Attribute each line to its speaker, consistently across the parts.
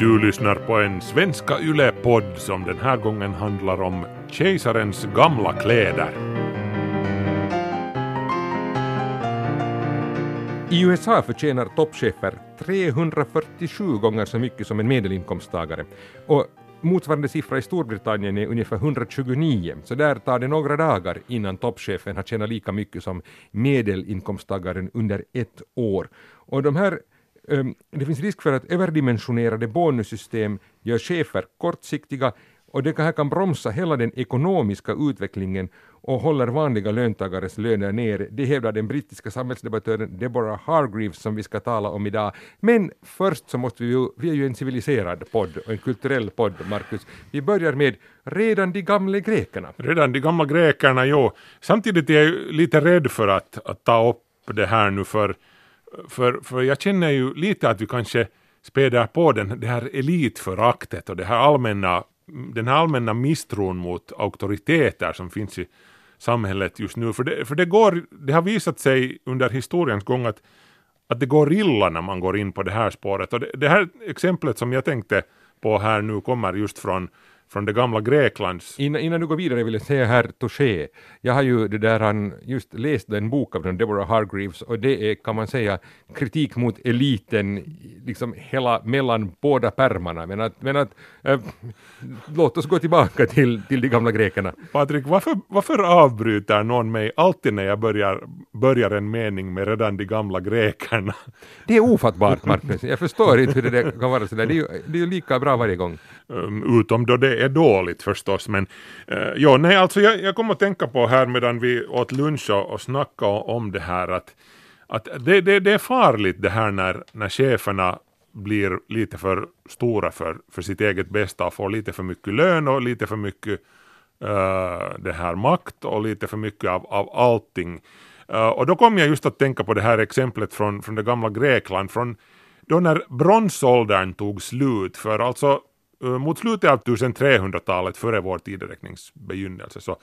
Speaker 1: Du lyssnar på en Svenska Yle-podd som den här gången handlar om kejsarens gamla kläder.
Speaker 2: I USA förtjänar toppchefer 347 gånger så mycket som en medelinkomsttagare och motsvarande siffra i Storbritannien är ungefär 129, så där tar det några dagar innan toppchefen har tjänat lika mycket som medelinkomsttagaren under ett år. Och de här Ehm, det finns risk för att överdimensionerade bonussystem gör chefer kortsiktiga och det här kan bromsa hela den ekonomiska utvecklingen och håller vanliga löntagares löner ner. Det hävdar den brittiska samhällsdebattören Deborah Hargreaves som vi ska tala om idag. Men först så måste vi ju, vi är ju en civiliserad podd och en kulturell podd, Markus. Vi börjar med redan de gamla grekerna.
Speaker 1: Redan de gamla grekerna, jo. Samtidigt är jag lite rädd för att, att ta upp det här nu för, för, för jag känner ju lite att vi kanske späder på den, det här elitföraktet och det här allmänna den här allmänna misstron mot auktoriteter som finns i samhället just nu. För det, för det, går, det har visat sig under historiens gång att, att det går illa när man går in på det här spåret. Och det, det här exemplet som jag tänkte på här nu kommer just från från det gamla Greklands...
Speaker 2: Innan, innan du går vidare vill jag säga här Touché, jag har ju det där han just läst en bok av den Deborah Hargreaves och det är kan man säga kritik mot eliten liksom hela mellan båda pärmarna. Men att, men att äh, låt oss gå tillbaka till, till de gamla grekerna.
Speaker 1: Patrik, varför, varför avbryter någon mig alltid när jag börjar, börjar en mening med redan de gamla grekerna?
Speaker 2: Det är ofattbart Marcus, jag förstår inte hur det kan vara sådär, det är ju, det är lika bra varje gång.
Speaker 1: Um, utom då det är dåligt förstås. Men uh, ja, nej, alltså jag, jag kom att tänka på här medan vi åt lunch och, och snackade om det här att, att det, det, det är farligt det här när, när cheferna blir lite för stora för, för sitt eget bästa och får lite för mycket lön och lite för mycket uh, det här makt och lite för mycket av, av allting. Uh, och då kom jag just att tänka på det här exemplet från, från det gamla Grekland, från då när bronsåldern tog slut, för alltså Eh, mot slutet av 1300-talet före vår tideräknings begynnelse så,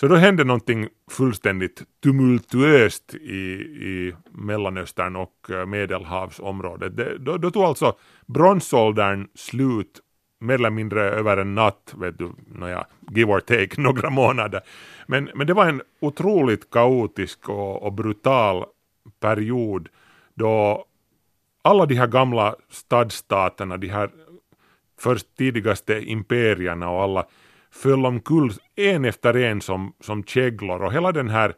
Speaker 1: så då hände någonting fullständigt tumultuöst i, i Mellanöstern och eh, Medelhavsområdet. Det, då, då tog alltså bronsåldern slut mer eller mindre över en natt, vet du, nåja, give or take, några månader. Men, men det var en otroligt kaotisk och, och brutal period då alla de här gamla stadstaterna, de här först tidigaste imperierna och alla föll omkull en efter en som, som käglor och hela den här,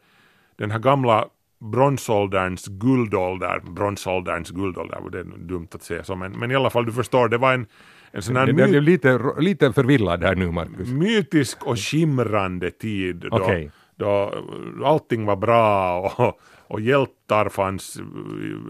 Speaker 1: den här gamla bronsålderns guldålder, bronsålderns guldålder, det är dumt att säga så, men, men i alla fall du förstår, det var en, en sån här...
Speaker 2: Det, lite, lite förvillad här nu Marcus.
Speaker 1: Mytisk och skimrande tid då,
Speaker 2: okay.
Speaker 1: då allting var bra och, och hjältar fanns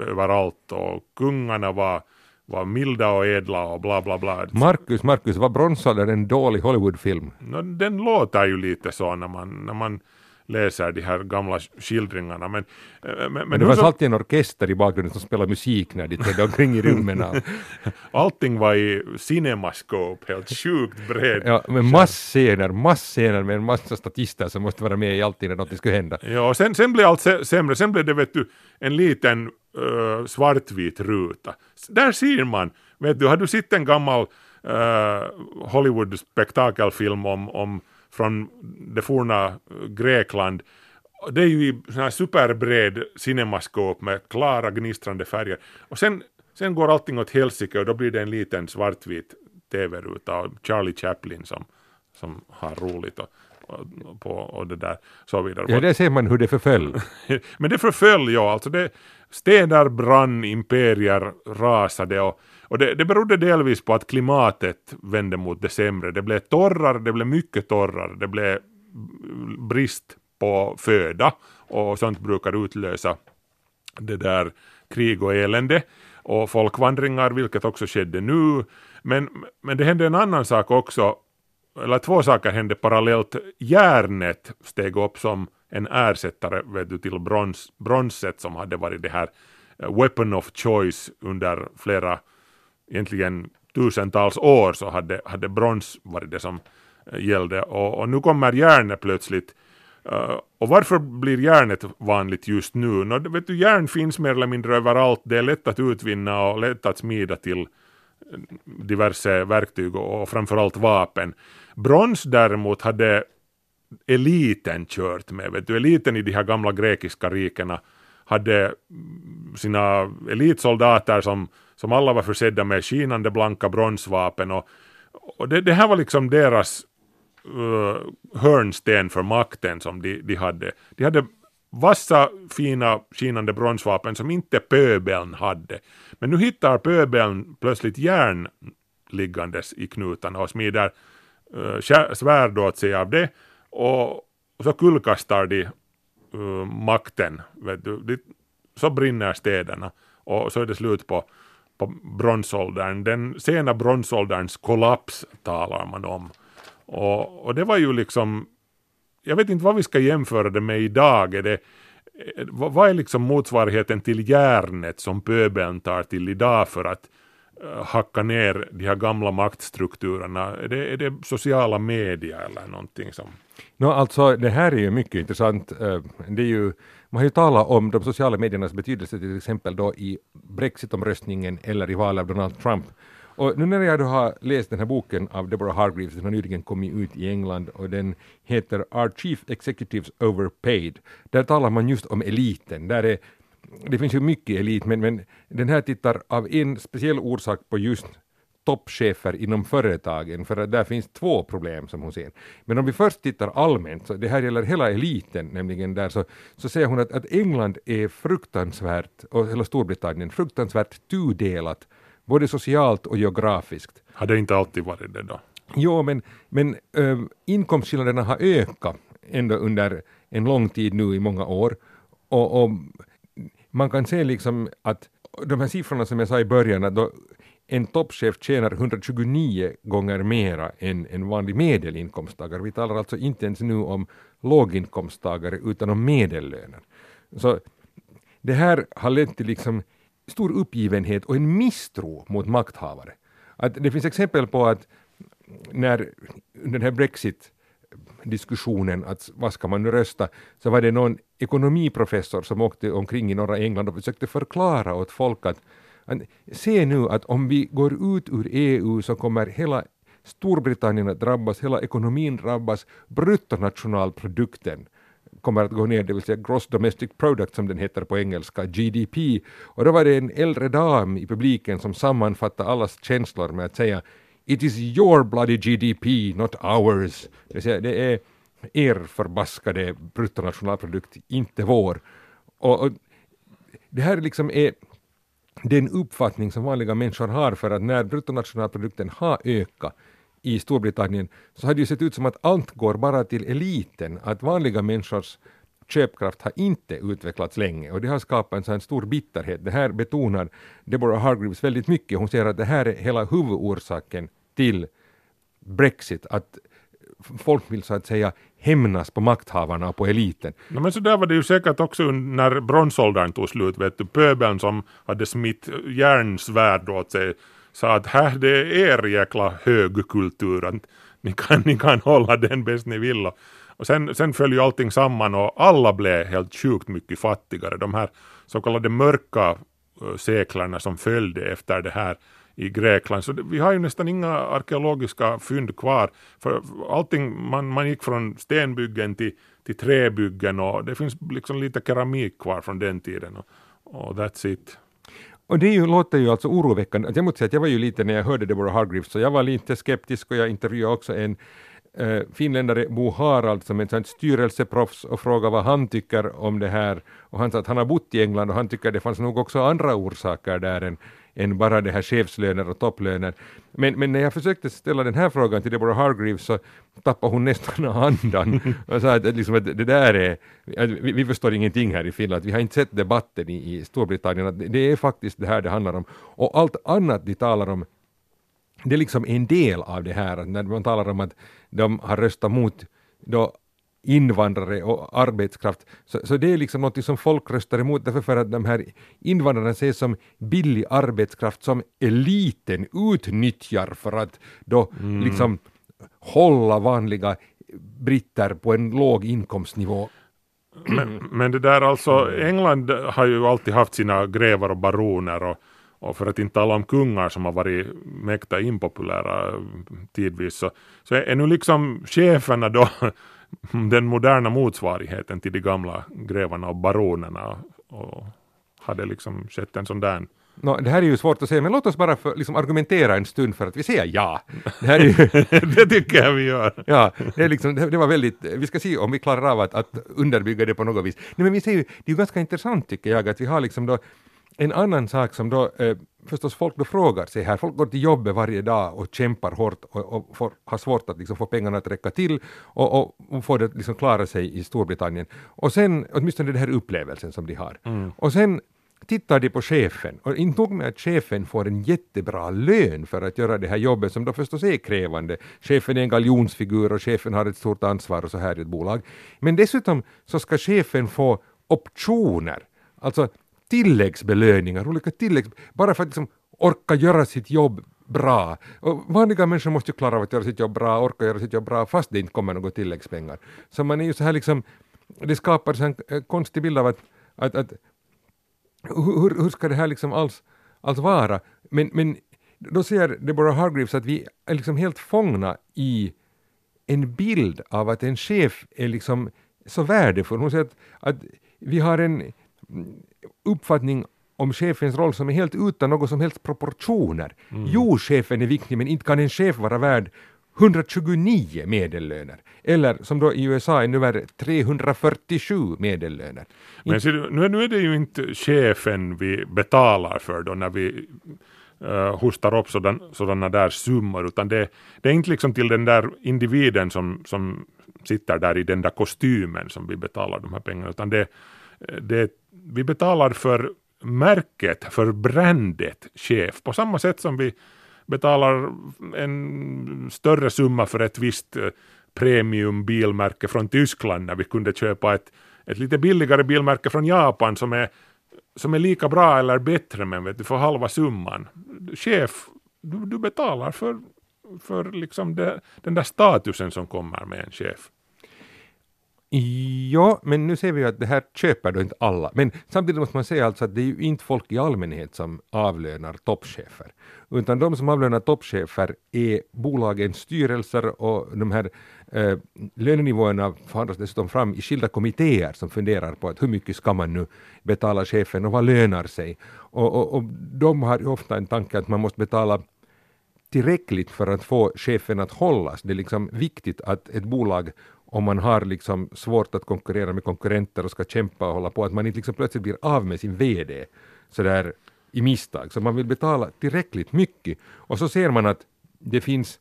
Speaker 1: överallt och kungarna var var milda och ädla och bla bla bla.
Speaker 2: Marcus, Marcus, var bronsåldern en dålig Hollywoodfilm?
Speaker 1: No, den låter ju lite så när man, när man läser de här gamla skildringarna. Men,
Speaker 2: eh, men, men, men det var så... alltid en orkester i bakgrunden som spelade musik när de trädde omkring i rummen.
Speaker 1: Allting var i cinemascope, helt sjukt bred.
Speaker 2: Ja, med massscener, massscener med en massa statister som måste vara med i allting när något ska hända.
Speaker 1: Ja, och sen, sen blev allt sämre. Sen blev det vet du, en liten uh, svartvit ruta. Där ser man, vet du, har du sett en gammal uh, Hollywood spektakelfilm om, om från det forna Grekland det är ju i sån här superbred cinemaskop med klara gnistrande färger. Och sen, sen går allting åt helsike och då blir det en liten svartvit tv-ruta och Charlie Chaplin som, som har roligt och, och, på, och det där så vidare.
Speaker 2: Ja, där ser man hur det förföll.
Speaker 1: Men det förföll, ja. Alltså det, städer brann, imperier rasade och, och det, det berodde delvis på att klimatet vände mot det sämre. Det blev torrare, det blev mycket torrare, det blev brist på föda och sånt brukar utlösa det där krig och elände och folkvandringar, vilket också skedde nu. Men, men det hände en annan sak också, eller två saker hände parallellt. Järnet steg upp som en ersättare vet du, till brons, bronset som hade varit det här eh, weapon of choice under flera, egentligen tusentals år så hade, hade brons varit det som eh, gällde och, och nu kommer järnet plötsligt Uh, och varför blir järnet vanligt just nu? No, vet du, järn finns mer eller mindre överallt, det är lätt att utvinna och lätt att smida till eh, diverse verktyg och, och framförallt vapen. Brons däremot hade eliten kört med. Vet du, eliten i de här gamla grekiska rikena hade mm, sina elitsoldater som, som alla var försedda med skinande blanka bronsvapen och, och det, det här var liksom deras uh, hörnsten för makten som de, de hade. De hade vassa fina skinande bronsvapen som inte pöbeln hade. Men nu hittar pöbeln plötsligt järn liggandes i knutarna och smider uh, svärd åt sig av det och, och så kullkastar de uh, makten. Vet du. De, så brinner städerna och så är det slut på, på bronsåldern. Den sena bronsålderns kollaps talar man om. Och, och det var ju liksom, jag vet inte vad vi ska jämföra det med idag. Är det, eh, vad är liksom motsvarigheten till järnet som pöbeln tar till idag för att eh, hacka ner de här gamla maktstrukturerna? Är det, är det sociala medier eller någonting som...
Speaker 2: No, alltså, det här är ju mycket intressant. Eh, det är ju, man har ju talat om de sociala mediernas betydelse till exempel då i Brexitomröstningen eller i valet av Donald Trump. Och nu när jag då har läst den här boken av Deborah Hargreaves, den har nyligen kommit ut i England och den heter Our Chief Executives Overpaid. Där talar man just om eliten. Där är, det finns ju mycket elit men, men den här tittar av en speciell orsak på just toppchefer inom företagen, för att där finns två problem som hon ser. Men om vi först tittar allmänt, så det här gäller hela eliten, nämligen där, så, så säger hon att, att England är fruktansvärt, och hela Storbritannien, fruktansvärt tudelat både socialt och geografiskt.
Speaker 1: Har det inte alltid varit det då?
Speaker 2: Jo, men, men äh, inkomstskillnaderna har ökat ändå under en lång tid nu i många år. Och, och, man kan se liksom att de här siffrorna som jag sa i början, att då en toppchef tjänar 129 gånger mera än en vanlig medelinkomsttagare. Vi talar alltså inte ens nu om låginkomsttagare utan om medellönen. Så det här har lett till liksom stor uppgivenhet och en misstro mot makthavare. Att det finns exempel på att när den här Brexit diskussionen att vad ska man nu rösta, så var det någon ekonomiprofessor som åkte omkring i norra England och försökte förklara åt folk att, att se nu att om vi går ut ur EU så kommer hela Storbritannien att drabbas, hela ekonomin drabbas, bruttonationalprodukten kommer att gå ner, det vill säga Gross Domestic Product som den heter på engelska, GDP. Och då var det en äldre dam i publiken som sammanfattade allas känslor med att säga It is your bloody GDP, not ours. Det, vill säga, det är er förbaskade bruttonationalprodukt, inte vår. Och, och det här liksom är den uppfattning som vanliga människor har för att när bruttonationalprodukten har ökat i Storbritannien så har det ju sett ut som att allt går bara till eliten, att vanliga människors köpkraft har inte utvecklats länge och det har skapat en sån stor bitterhet. Det här betonar Deborah Hargreaves väldigt mycket. Hon säger att det här är hela huvudorsaken till Brexit, att folk vill så att säga hämnas på makthavarna och på eliten.
Speaker 1: No, men så där var det ju säkert också när bronsåldern tog slut, vet du, pöbeln som hade smitt järnsvärd åt sig sa att här det är er jäkla högkultur, att ni kan, ni kan hålla den bäst ni vill. Och sen, sen föll ju allting samman och alla blev helt sjukt mycket fattigare. De här så kallade mörka seklarna som följde efter det här i Grekland. Så det, vi har ju nästan inga arkeologiska fynd kvar. För allting, man, man gick från stenbyggen till, till träbyggen och det finns liksom lite keramik kvar från den tiden. Och, och that's it.
Speaker 2: Och det ju, låter ju alltså oroväckande. Alltså jag måste säga att jag var ju lite, när jag hörde Deborah Hargreaves, så jag var lite skeptisk och jag intervjuade också en äh, finländare, Bo Harald, som är ett styrelseproffs och frågade vad han tycker om det här. Och han sa att han har bott i England och han tycker det fanns nog också andra orsaker där än än bara det här chefslöner och topplöner. Men, men när jag försökte ställa den här frågan till Deborah Hargreaves så tappade hon nästan andan och sa att, liksom, att det där är, vi, vi, förstår ingenting här i Finland, vi har inte sett debatten i, i Storbritannien, att det är faktiskt det här det handlar om. Och allt annat de talar om det är liksom en del av det här, när man talar om att de har röstat mot då invandrare och arbetskraft. Så, så det är liksom något som folk röstar emot därför för att de här invandrarna ses som billig arbetskraft som eliten utnyttjar för att då mm. liksom hålla vanliga britter på en låg inkomstnivå.
Speaker 1: Men, men det där alltså, England har ju alltid haft sina grevar och baroner och, och för att inte tala om kungar som har varit mäkta impopulära tidvis, så, så är nu liksom cheferna då den moderna motsvarigheten till de gamla grevarna och baronerna och hade liksom skett en sån där
Speaker 2: No, det här är ju svårt att säga, men låt oss bara för, liksom argumentera en stund för att vi säger ja. Det, här är ju,
Speaker 1: det tycker jag vi gör.
Speaker 2: Ja, det, är liksom, det, det, var väldigt, vi ska se om vi klarar av att, att underbygga det på något vis. Nej, men vi ser ju, det är ju ganska intressant tycker jag att vi har liksom då en annan sak som då eh, förstås folk då frågar sig här, folk går till jobbet varje dag och kämpar hårt och, och får, har svårt att liksom få pengarna att räcka till och, och, och få det liksom klara sig i Storbritannien. Och sen, åtminstone den här upplevelsen som de har. Mm. Och sen tittar de på chefen och inte nog med att chefen får en jättebra lön för att göra det här jobbet som då förstås är krävande. Chefen är en galjonsfigur och chefen har ett stort ansvar och så här i ett bolag. Men dessutom så ska chefen få optioner, alltså tilläggsbelöningar, olika tilläggs, bara för att liksom orka göra sitt jobb bra. Och vanliga människor måste ju klara av att göra sitt jobb bra, orka göra sitt jobb bra fast det inte kommer några tilläggspengar. Så man är ju så här liksom, det skapar en konstig bild av att, att, att hur, hur ska det här liksom alls, alls vara? Men, men då säger Deborah Hargreaves att vi är liksom helt fångna i en bild av att en chef är liksom så värdefull. Hon säger att, att vi har en uppfattning om chefens roll som är helt utan något som helst proportioner. Mm. Jo, chefen är viktig, men inte kan en chef vara värd 129 medellöner. Eller som då i USA är nummer 347 medellöner.
Speaker 1: Men nu, nu är det ju inte chefen vi betalar för då när vi uh, hostar upp sådan, sådana där summor, utan det, det är inte liksom till den där individen som, som sitter där i den där kostymen som vi betalar de här pengarna, utan det, det, vi betalar för märket, för brandet chef, på samma sätt som vi betalar en större summa för ett visst eh, premiumbilmärke från Tyskland när vi kunde köpa ett, ett lite billigare bilmärke från Japan som är, som är lika bra eller bättre men vet du, för halva summan. Chef, du, du betalar för, för liksom det, den där statusen som kommer med en chef.
Speaker 2: Ja, men nu ser vi ju att det här köper då inte alla. Men samtidigt måste man säga alltså att det är ju inte folk i allmänhet som avlönar toppchefer. Utan de som avlönar toppchefer är bolagens styrelser och de här eh, lönenivåerna förhandlas dessutom fram i skilda kommittéer som funderar på att hur mycket ska man nu betala chefen och vad lönar sig. Och, och, och de har ju ofta en tanke att man måste betala tillräckligt för att få chefen att hållas. Det är liksom viktigt att ett bolag om man har liksom svårt att konkurrera med konkurrenter och ska kämpa och hålla på, att man inte liksom plötsligt blir av med sin VD sådär i misstag. Så man vill betala tillräckligt mycket. Och så ser man att det finns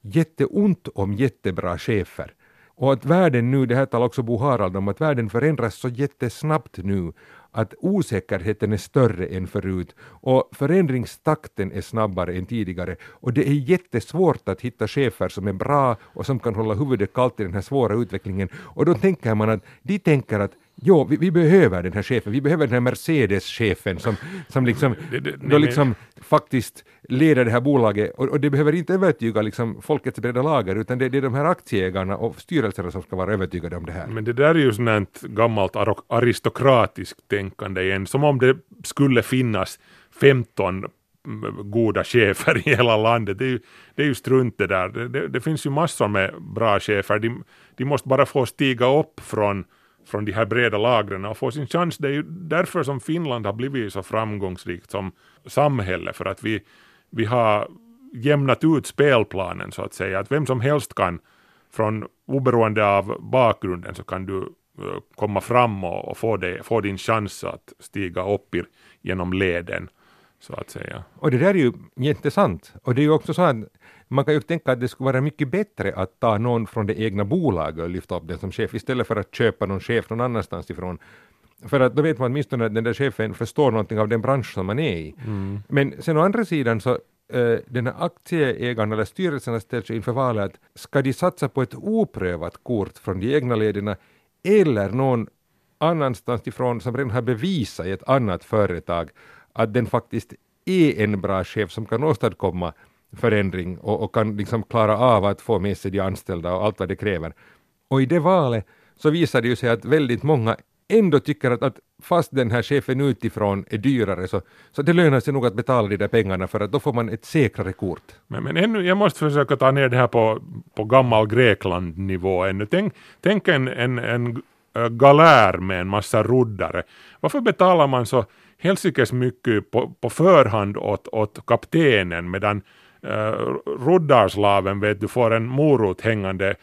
Speaker 2: jätteont om jättebra chefer. Och att världen nu, det här talar också Bo Harald om, att världen förändras så jättesnabbt nu att osäkerheten är större än förut och förändringstakten är snabbare än tidigare. Och det är jättesvårt att hitta chefer som är bra och som kan hålla huvudet kallt i den här svåra utvecklingen. Och då tänker man att de tänker att Jo, vi, vi, behöver den här chefen, vi behöver den här Mercedes-chefen som, som liksom, det, det, då liksom faktiskt leder det här bolaget och, och det behöver inte övertyga liksom folkets breda lager utan det, det, är de här aktieägarna och styrelserna som ska vara övertygade om det här.
Speaker 1: Men det där är ju sånt gammalt aristokratiskt tänkande igen, som om det skulle finnas 15 goda chefer i hela landet. Det är ju, det är ju strunt det där. Det, det finns ju massor med bra chefer. De, de måste bara få stiga upp från från de här breda lagren och få sin chans. Det är ju därför som Finland har blivit så framgångsrikt som samhälle, för att vi, vi har jämnat ut spelplanen så att säga, att vem som helst kan, från oberoende av bakgrunden, så kan du eh, komma fram och, och få, det, få din chans att stiga upp i, genom leden. Så att säga.
Speaker 2: Och det där är ju jättesant. Och det är ju också så att man kan ju tänka att det skulle vara mycket bättre att ta någon från det egna bolaget och lyfta upp den som chef istället för att köpa någon chef någon annanstans ifrån. För att då vet man åtminstone att den där chefen förstår någonting av den bransch som man är i. Mm. Men sen å andra sidan så uh, den här aktieägarna eller styrelserna ställs inför valet att ska de satsa på ett oprövat kort från de egna lederna eller någon annanstans ifrån som redan har bevisat i ett annat företag att den faktiskt är en bra chef som kan åstadkomma förändring och, och kan liksom klara av att få med sig de anställda och allt vad det kräver. Och i det valet så visade det ju sig att väldigt många ändå tycker att, att fast den här chefen utifrån är dyrare så, så det lönar sig nog att betala de där pengarna för att då får man ett säkrare kort.
Speaker 1: Men, men ännu, jag måste försöka ta ner det här på, på gammal Grekland-nivå ännu. Tänk, tänk en, en, en galär med en massa roddare. Varför betalar man så helsikes mycket på, på förhand åt, åt kaptenen medan Eh, roddarslaven vet du får en morot hängande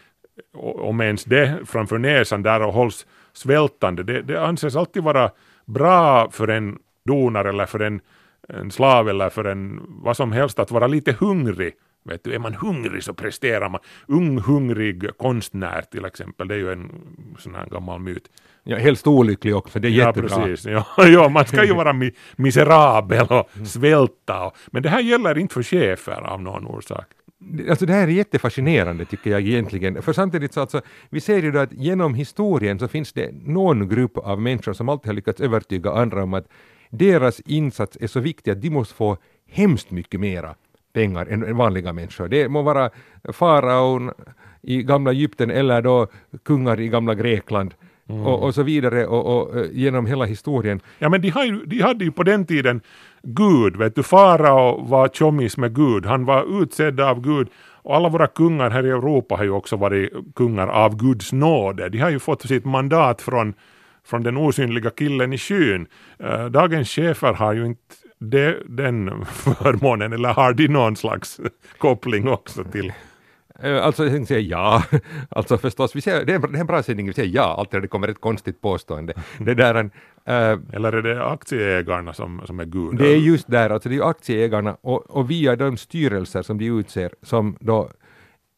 Speaker 1: om ens det framför näsan där och hålls svältande. Det, det anses alltid vara bra för en donare eller för en, en slav eller för en vad som helst att vara lite hungrig. Vet du, är man hungrig så presterar man. Ung hungrig konstnär till exempel, det är ju en sån här gammal myt.
Speaker 2: Ja, helst olycklig också, det är
Speaker 1: ja,
Speaker 2: jättebra.
Speaker 1: Precis. Ja, ja, man ska ju vara mi miserabel och svälta. Och, men det här gäller inte för chefer av någon orsak.
Speaker 2: Alltså det här är jättefascinerande tycker jag egentligen. För samtidigt så alltså, vi ser ju då att genom historien så finns det någon grupp av människor som alltid har lyckats övertyga andra om att deras insats är så viktig att de måste få hemskt mycket mera pengar än vanliga människor. Det må vara faraon i gamla Egypten eller då kungar i gamla Grekland mm. och, och, så vidare och, och, eh, genom hela historien.
Speaker 1: Ja men de, har de hade ju på den tiden Gud, vet du, farao var tjommis med Gud, han var utsedd av Gud och alla våra kungar här i Europa har ju också varit kungar av Guds nåde. De har ju fått sitt mandat från, från den osynliga killen i skyn. Uh, dagens chefer har ju inte det, den förmånen, eller har de någon slags koppling också till
Speaker 2: Eh, alltså jag säga ja, alltså förstås, vi ser, det, är en, bra sändning, vi säger ja alltid när det kommer ett konstigt påstående. Det där en,
Speaker 1: äh, Eller är det aktieägarna som, som är gudar?
Speaker 2: Det är just där, alltså det är aktieägarna och, och via de styrelser som de utser som då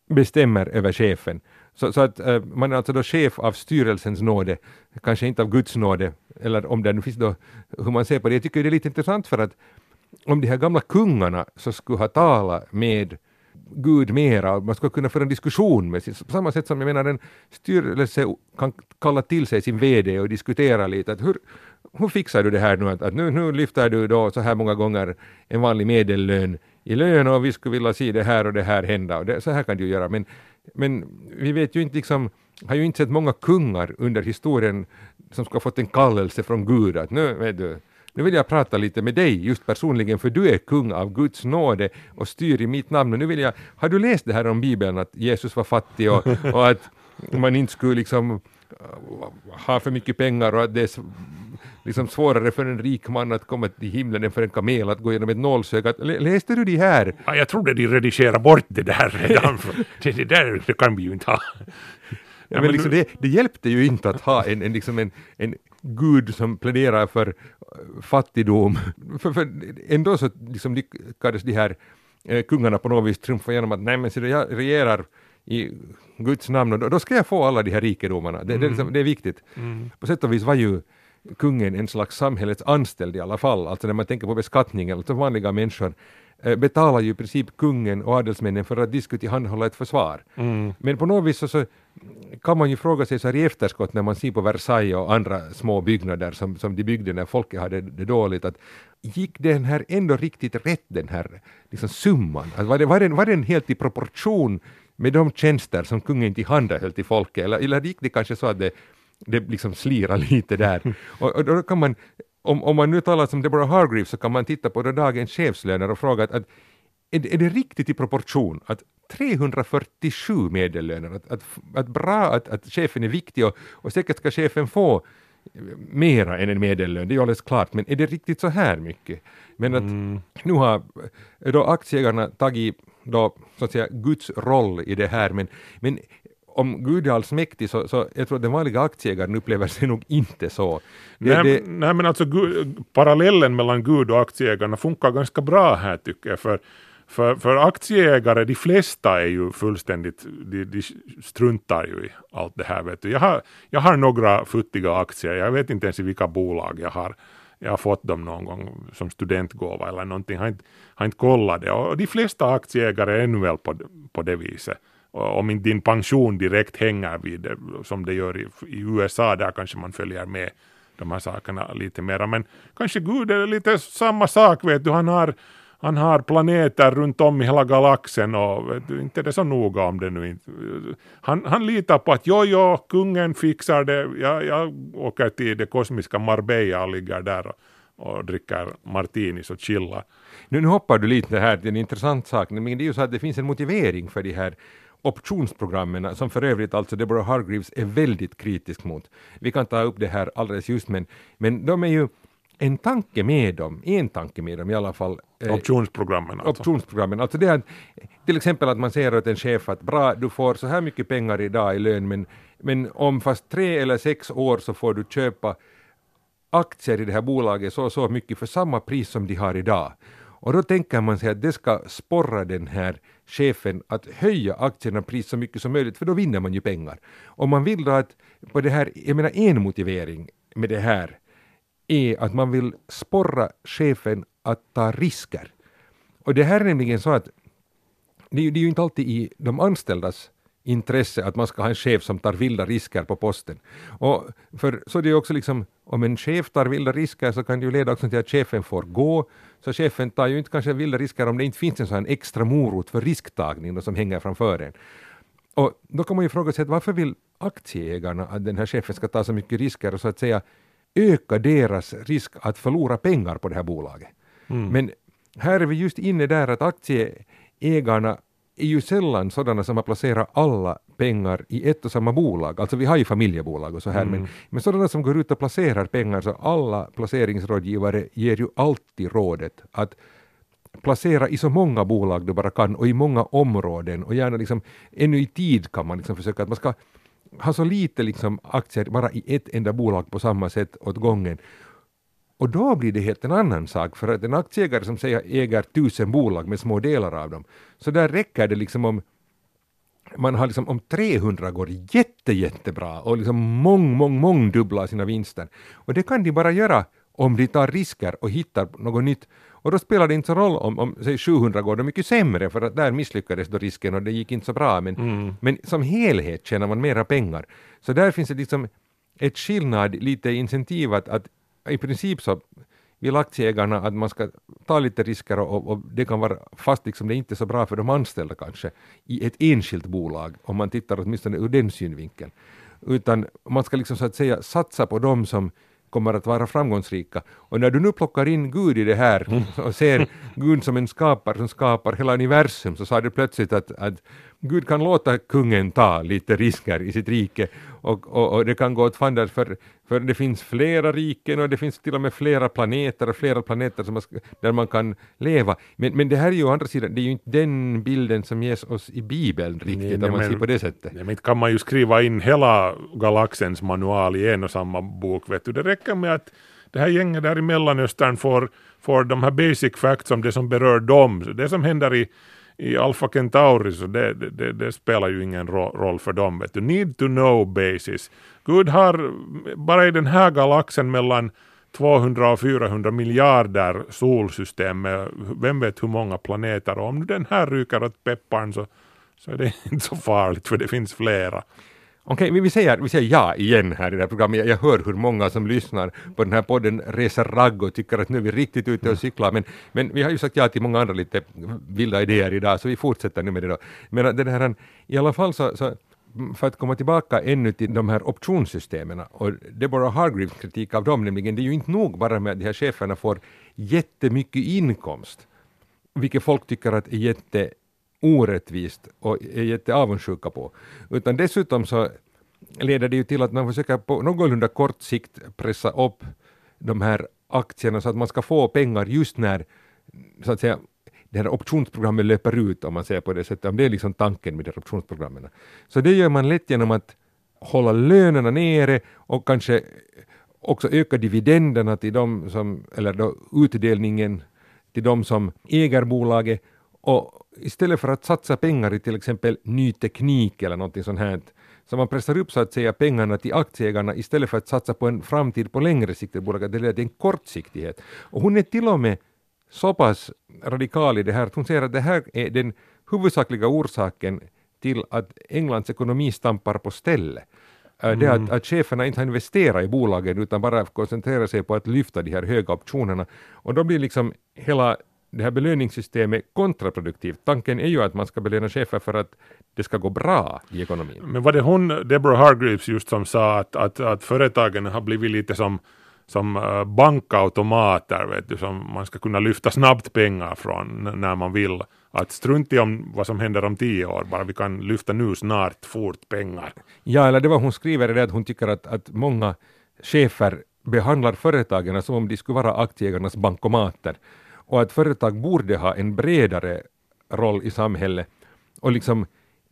Speaker 2: bestämmer över chefen. Så, så att eh, man är alltså då chef av styrelsens nåde, kanske inte av Guds nåde, eller om det nu finns då hur man ser på det. Jag tycker det är lite intressant för att om de här gamla kungarna så skulle ha talat med Gud mera, man skulle kunna föra en diskussion med sin, på samma sätt som jag menar en styrelse kan kalla till sig sin VD och diskutera lite att hur, hur fixar du det här nu att, att nu, nu lyfter du då så här många gånger en vanlig medellön i lön och vi skulle vilja se det här och det här hända och det, så här kan du göra men, men vi vet ju inte liksom har ju inte sett många kungar under historien som ska ha fått en kallelse från Gud att nu vet du nu vill jag prata lite med dig just personligen för du är kung av Guds nåde och styr i mitt namn. Och nu vill jag, har du läst det här om Bibeln att Jesus var fattig och, och att man inte skulle liksom uh, ha för mycket pengar och att det är liksom svårare för en rik man att komma till himlen än för en kamel att gå igenom ett nålsöga. Läste du de här?
Speaker 1: Ja, jag trodde de redigerade bort det där redan. det, det där det kan vi ju inte ha.
Speaker 2: Ja, men liksom det, det hjälpte ju inte att ha en, en, liksom en, en gud som pläderar för eh, fattigdom. För, för ändå så liksom lyckades de här eh, kungarna på något vis trumfa igenom att nej men så jag regerar i Guds namn och då, då ska jag få alla de här rikedomarna. Det, mm. det, liksom, det är viktigt. Mm. På sätt och vis var ju kungen en slags samhällets anställd i alla fall, alltså när man tänker på beskattningen, alltså vanliga människor Eh, betalar ju i princip kungen och adelsmännen för att de skulle tillhandahålla ett försvar. Mm. Men på något vis så, så, kan man ju fråga sig så här i efterskott när man ser på Versailles och andra små byggnader som, som de byggde när folket hade det dåligt, att gick den här ändå riktigt rätt den här liksom summan? Alltså var, det, var, den, var den helt i proportion med de tjänster som kungen tillhandahöll till folket eller, eller gick det kanske så att det det liksom slirar lite där. Och, och, då kan man om, om man nu talar som Deborah Hargreaves så kan man titta på dagens chefslöner och fråga att, att är, är det riktigt i proportion att 347 medellöner, att, att, att bra att, att chefen är viktig och, och säkert ska chefen få mera än en medellön, det är alldeles klart, men är det riktigt så här mycket? Men att mm. nu har då aktieägarna tagit då, så att säga, Guds roll i det här, men, men om Gud är allsmäktig så, så jag tror att den vanliga aktieägaren upplever sig nog inte så.
Speaker 1: Det, nej, det... nej, men alltså parallellen mellan Gud och aktieägarna funkar ganska bra här tycker jag. För, för, för aktieägare, de flesta är ju fullständigt, de, de struntar ju i allt det här. Vet du. Jag, har, jag har några futtiga aktier, jag vet inte ens i vilka bolag jag har jag har fått dem någon gång som studentgåva eller någonting, har inte, har inte kollat det. Och de flesta aktieägare är ännu väl på, på det viset om inte din pension direkt hänger vid det, som det gör i, i USA, där kanske man följer med de här sakerna lite mera. Men kanske Gud är lite samma sak, vet du, han har han har planeter runt om i hela galaxen och du, inte är det så noga om det nu inte. Han, han litar på att jo, jo, kungen fixar det, jag, jag åker till det kosmiska Marbella och ligger där och, och dricker martinis och chillar.
Speaker 2: Nu, nu hoppar du lite här till en intressant sak, men det är ju så att det finns en motivering för de här optionsprogrammen som för övrigt alltså Deborah Hargreaves är väldigt kritisk mot. Vi kan ta upp det här alldeles just men, men de är ju en tanke med dem, en tanke med dem i alla fall.
Speaker 1: Eh, optionsprogrammen alltså.
Speaker 2: Optionsprogrammen, alltså det är till exempel att man säger åt en chef att bra, du får så här mycket pengar idag i lön men, men om fast tre eller sex år så får du köpa aktier i det här bolaget så och så mycket för samma pris som de har idag. Och då tänker man sig att det ska sporra den här chefen att höja aktierna pris så mycket som möjligt för då vinner man ju pengar. Och man vill då att på det här, jag menar en motivering med det här är att man vill sporra chefen att ta risker. Och det här är nämligen så att det är, det är ju inte alltid i de anställdas intresse att man ska ha en chef som tar vilda risker på posten. Och för, så det är också liksom, om en chef tar vilda risker så kan det ju leda också till att chefen får gå, så chefen tar ju inte kanske vilda risker om det inte finns en sån extra morot för risktagning som hänger framför en. Och då kan man ju fråga sig varför vill aktieägarna att den här chefen ska ta så mycket risker och så att säga öka deras risk att förlora pengar på det här bolaget. Mm. Men här är vi just inne där att aktieägarna är ju sällan sådana som har placerat alla pengar i ett och samma bolag. Alltså vi har ju familjebolag och så här, mm. men, men sådana som går ut och placerar pengar, så alla placeringsrådgivare ger ju alltid rådet att placera i så många bolag du bara kan och i många områden och gärna liksom ännu i tid kan man liksom försöka att man ska ha så lite liksom aktier bara i ett enda bolag på samma sätt åt gången. Och då blir det helt en annan sak, för att en aktieägare som säger äger tusen bolag med små delar av dem, så där räcker det liksom om man har liksom om 300 går jätte, jättebra och liksom mång, mång, mång dubblar sina vinster. Och det kan de bara göra om de tar risker och hittar något nytt. Och då spelar det inte så roll om, om säg 700 går det mycket sämre för att där misslyckades då risken och det gick inte så bra. Men, mm. men som helhet tjänar man mera pengar. Så där finns det liksom ett skillnad, lite incentiv att, att i princip så vill aktieägarna att man ska ta lite risker och, och, det kan vara fast liksom det är inte så bra för de anställda kanske i ett enskilt bolag om man tittar åtminstone ur den synvinkeln. Utan man ska liksom så att säga satsa på dem som kommer att vara framgångsrika. Och när du nu plockar in Gud i det här mm. och ser Gud som en skapare som skapar hela universum så sa du plötsligt att, att Gud kan låta kungen ta lite risker i sitt rike och, och, och det kan gå åt fanders för, för det finns flera riken och det finns till och med flera planeter och flera planeter som man, där man kan leva. Men, men det här är ju å andra sidan, det är ju inte den bilden som ges oss i Bibeln riktigt nej, om man men, ser på det sättet.
Speaker 1: Nej, men kan man ju skriva in hela galaxens manual i en och samma bok, vet du. Det räcker med att det här gänget där i Mellanöstern får, får de här basic facts om det som berör dem. Det som händer i i Alpha Centauri så det, det, det, spelar ju ingen roll för dem. Vet du. Need to know basis. Gud har bara i den här galaxen mellan 200 och 400 miljarder solsystem med vem vet hur många planeter och om den här ryker åt pepparn så, så är det inte så farligt för det finns flera.
Speaker 2: Okej, okay, vi, säger, vi säger ja igen här i det här programmet. Jag, jag hör hur många som lyssnar på den här podden reser ragg och tycker att nu är vi riktigt ute och cyklar. Men, men vi har ju sagt ja till många andra lite vilda idéer idag, så vi fortsätter nu med det då. Men den här, i alla fall så, så för att komma tillbaka ännu till de här optionssystemen och Deborah Hargreaves kritik av dem, nämligen det är ju inte nog bara med att de här cheferna får jättemycket inkomst, vilket folk tycker att är jätte orättvist och är jätteavundsjuka på. Utan dessutom så leder det ju till att man försöker på någorlunda kort sikt pressa upp de här aktierna så att man ska få pengar just när så att säga, det här optionsprogrammet löper ut om man säger på det sättet. Om det är liksom tanken med de här optionsprogrammen. Så det gör man lätt genom att hålla lönerna nere och kanske också öka dividenderna till dem som, eller då utdelningen till de som äger bolaget och istället för att satsa pengar i till exempel ny teknik eller någonting sånt här, så man pressar upp så att säga pengarna till aktieägarna istället för att satsa på en framtid på längre sikt i bolaget, det leder till en kortsiktighet. Och hon är till och med så pass radikal i det här att hon säger att det här är den huvudsakliga orsaken till att Englands ekonomi stampar på stället. Mm. Det att, mm. att cheferna inte har investerat i bolagen utan bara koncentrerar sig på att lyfta de här höga optionerna. Och då blir liksom hela det här belöningssystemet kontraproduktivt. Tanken är ju att man ska belöna chefer för att det ska gå bra i ekonomin.
Speaker 1: Men var det hon, Deborah Hargreaves, just som sa att, att, att företagen har blivit lite som som uh, bankautomater, vet du, som man ska kunna lyfta snabbt pengar från när man vill. Att strunt i om vad som händer om tio år, bara vi kan lyfta nu snart fort pengar.
Speaker 2: Ja, eller det var hon skriver det att hon tycker att, att många chefer behandlar företagen som om de skulle vara aktieägarnas bankomater och att företag borde ha en bredare roll i samhället och liksom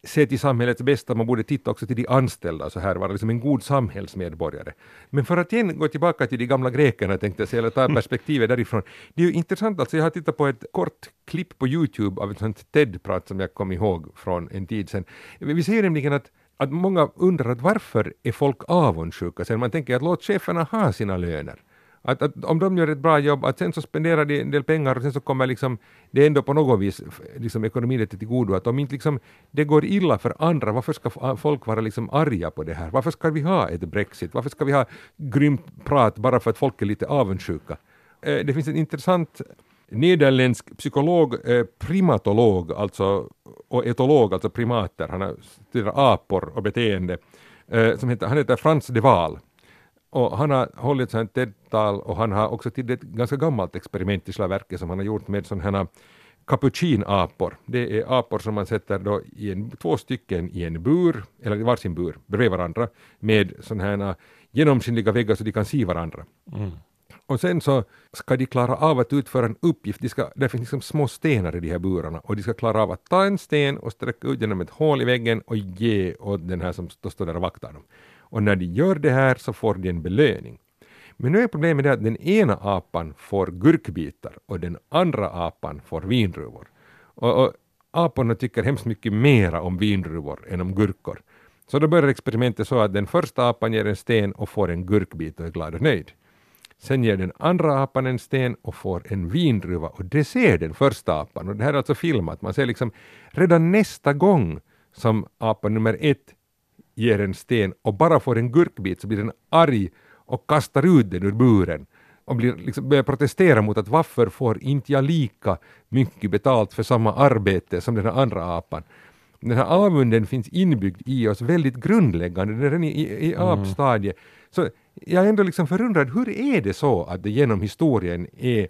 Speaker 2: se till samhällets bästa, man borde titta också till de anställda så här, vara liksom en god samhällsmedborgare. Men för att igen gå tillbaka till de gamla grekerna tänkte jag säga, eller ta perspektivet därifrån. Det är ju intressant, alltså jag har tittat på ett kort klipp på Youtube av ett sånt TED-prat som jag kom ihåg från en tid sedan. Vi ser nämligen att att många undrar att varför är folk avundsjuka sen man tänker att låt cheferna ha sina löner. Att, att, om de gör ett bra jobb, att sen så spenderar de en del pengar och sen så kommer liksom det ändå på något vis liksom ekonomin lite till godo. Att om inte liksom det går illa för andra, varför ska folk vara liksom arga på det här? Varför ska vi ha ett Brexit? Varför ska vi ha grymt prat bara för att folk är lite avundsjuka? Eh, det finns en intressant nederländsk psykolog, eh, primatolog, alltså, och etolog, alltså primater, han studerar apor och beteende, eh, som heter, han heter Frans de Waal. Och han har hållit ett TED-tal och han har också till ett ganska gammalt experiment i verket som han har gjort med sådana här capuchinapor. Det är apor som man sätter då i en, två stycken i en bur, eller i varsin bur, bredvid varandra, med sådana här genomskinliga väggar så de kan se varandra. Mm. Och sen så ska de klara av att utföra en uppgift, de ska, det finns liksom små stenar i de här burarna och de ska klara av att ta en sten och sträcka ut genom ett hål i väggen och ge åt den här som står där och vaktar dem. Och när de gör det här så får de en belöning. Men nu är problemet det att den ena apan får gurkbitar och den andra apan får vindruvor. Och, och aporna tycker hemskt mycket mera om vindruvor än om gurkor. Så då börjar experimentet så att den första apan ger en sten och får en gurkbit och är glad och nöjd. Sen ger den andra apan en sten och får en vindruva och det ser den första apan. Och det här är alltså filmat. Man ser liksom redan nästa gång som apa nummer ett ger en sten och bara får en gurkbit så blir den arg och kastar ut den ur buren och blir, liksom, börjar protestera mot att varför får inte jag lika mycket betalt för samma arbete som den här andra apan. Den här avunden finns inbyggd i oss väldigt grundläggande, den är i, i, i mm. apstadiet. Så jag är ändå liksom förundrad, hur är det så att det genom historien är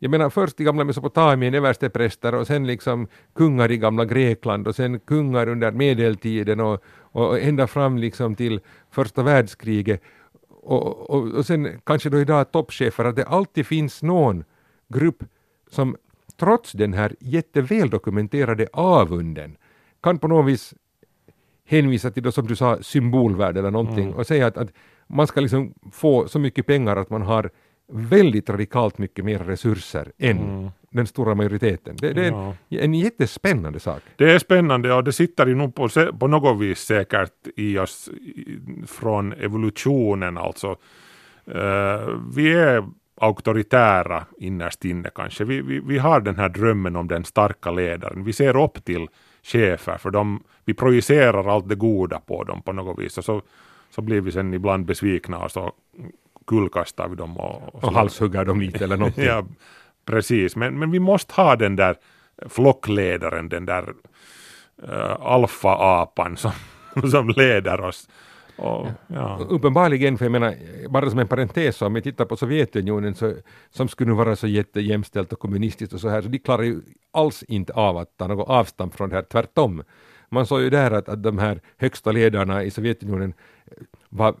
Speaker 2: jag menar först i gamla Mesopotamien överstepräster och sen liksom kungar i gamla Grekland och sen kungar under medeltiden och, och ända fram liksom till första världskriget och, och, och sen kanske då idag toppchefer, att det alltid finns någon grupp som trots den här jätteväl dokumenterade avunden kan på något vis hänvisa till, då, som du sa, symbolvärde eller någonting mm. och säga att, att man ska liksom få så mycket pengar att man har väldigt radikalt mycket mer resurser än mm. Den stora majoriteten. Det, det är en, ja. en jättespännande sak.
Speaker 1: Det är spännande och det sitter ju nog på, på något vis säkert i oss från evolutionen alltså. Uh, vi är auktoritära innerst inne kanske. Vi, vi, vi har den här drömmen om den starka ledaren. Vi ser upp till chefer för de, vi projicerar allt det goda på dem på något vis och så, så blir vi sen ibland besvikna och så kullkastar vi dem. Och,
Speaker 2: och, och halshuggar dem lite eller någonting.
Speaker 1: ja, precis. Men, men vi måste ha den där flockledaren, den där äh, alfa-apan som, som leder oss.
Speaker 2: Och, ja. Uppenbarligen, för jag menar, bara som en parentes, om vi tittar på Sovjetunionen så, som skulle vara så jättejämställt och kommunistiskt och så här, så de klarar ju alls inte av att ta något avstamp från det här, tvärtom. Man såg ju där att, att de här högsta ledarna i Sovjetunionen var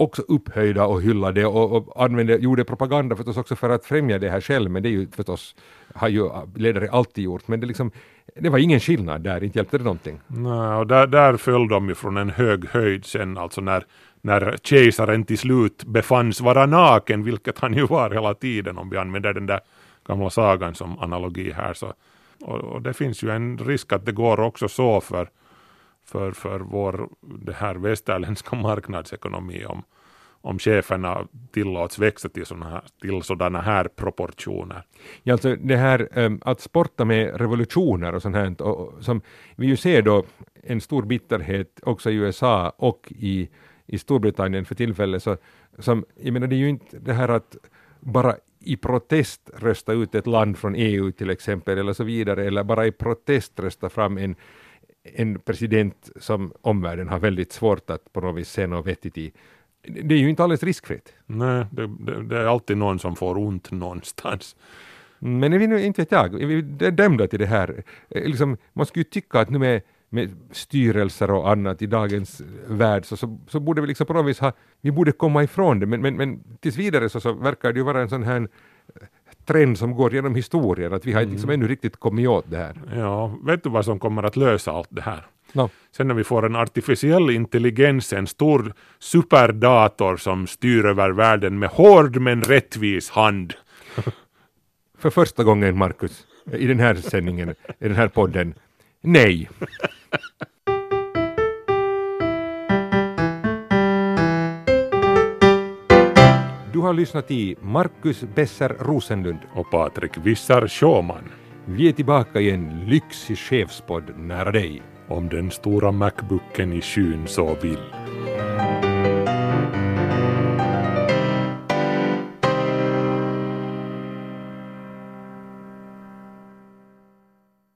Speaker 2: också upphöjda och hyllade och, och använde, gjorde propaganda förstås också för att främja det här själv, men det är ju förstås, har ju ledare alltid gjort, men det, liksom, det var ingen skillnad där, inte hjälpte det någonting.
Speaker 1: Nej, och där, där föll de ju från en hög höjd sen, alltså när, när kejsaren till slut befanns vara naken, vilket han ju var hela tiden om vi använder den där gamla sagan som analogi här. Så, och, och det finns ju en risk att det går också så för för, för vår det här västerländska marknadsekonomi om, om cheferna tillåts växa till sådana här, till sådana här proportioner.
Speaker 2: Ja, alltså det här ehm, att sporta med revolutioner och sånt här, och, som vi ju ser då en stor bitterhet också i USA och i, i Storbritannien för tillfället, så som, jag menar det är ju inte det här att bara i protest rösta ut ett land från EU till exempel eller så vidare eller bara i protest rösta fram en, en president som omvärlden har väldigt svårt att på något vis se något vettigt i. Det är ju inte alldeles riskfritt.
Speaker 1: Nej, det, det, det är alltid någon som får ont någonstans.
Speaker 2: Men är vi nu, inte vet jag, är vi dömda till det här? Eh, Liksom, man skulle ju tycka att nu med, med styrelser och annat i dagens värld så, så, så borde vi liksom på något vis ha, vi borde komma ifrån det, men, men, men tills vidare så, så verkar det ju vara en sån här eh, trend som går genom historien, att vi har inte liksom ännu riktigt kommit åt det här.
Speaker 1: Ja, vet du vad som kommer att lösa allt det här?
Speaker 2: No.
Speaker 1: Sen när vi får en artificiell intelligens, en stor superdator som styr över världen med hård men rättvis hand.
Speaker 2: För första gången, Markus, i den här sändningen, i den här podden, nej. Du har lyssnat i Markus Besser Rosenlund.
Speaker 1: Och Patrik Wissar Sjåman.
Speaker 2: Vi är tillbaka i en lyxig chefspodd nära dig.
Speaker 1: Om den stora Macbooken i skyn så vill.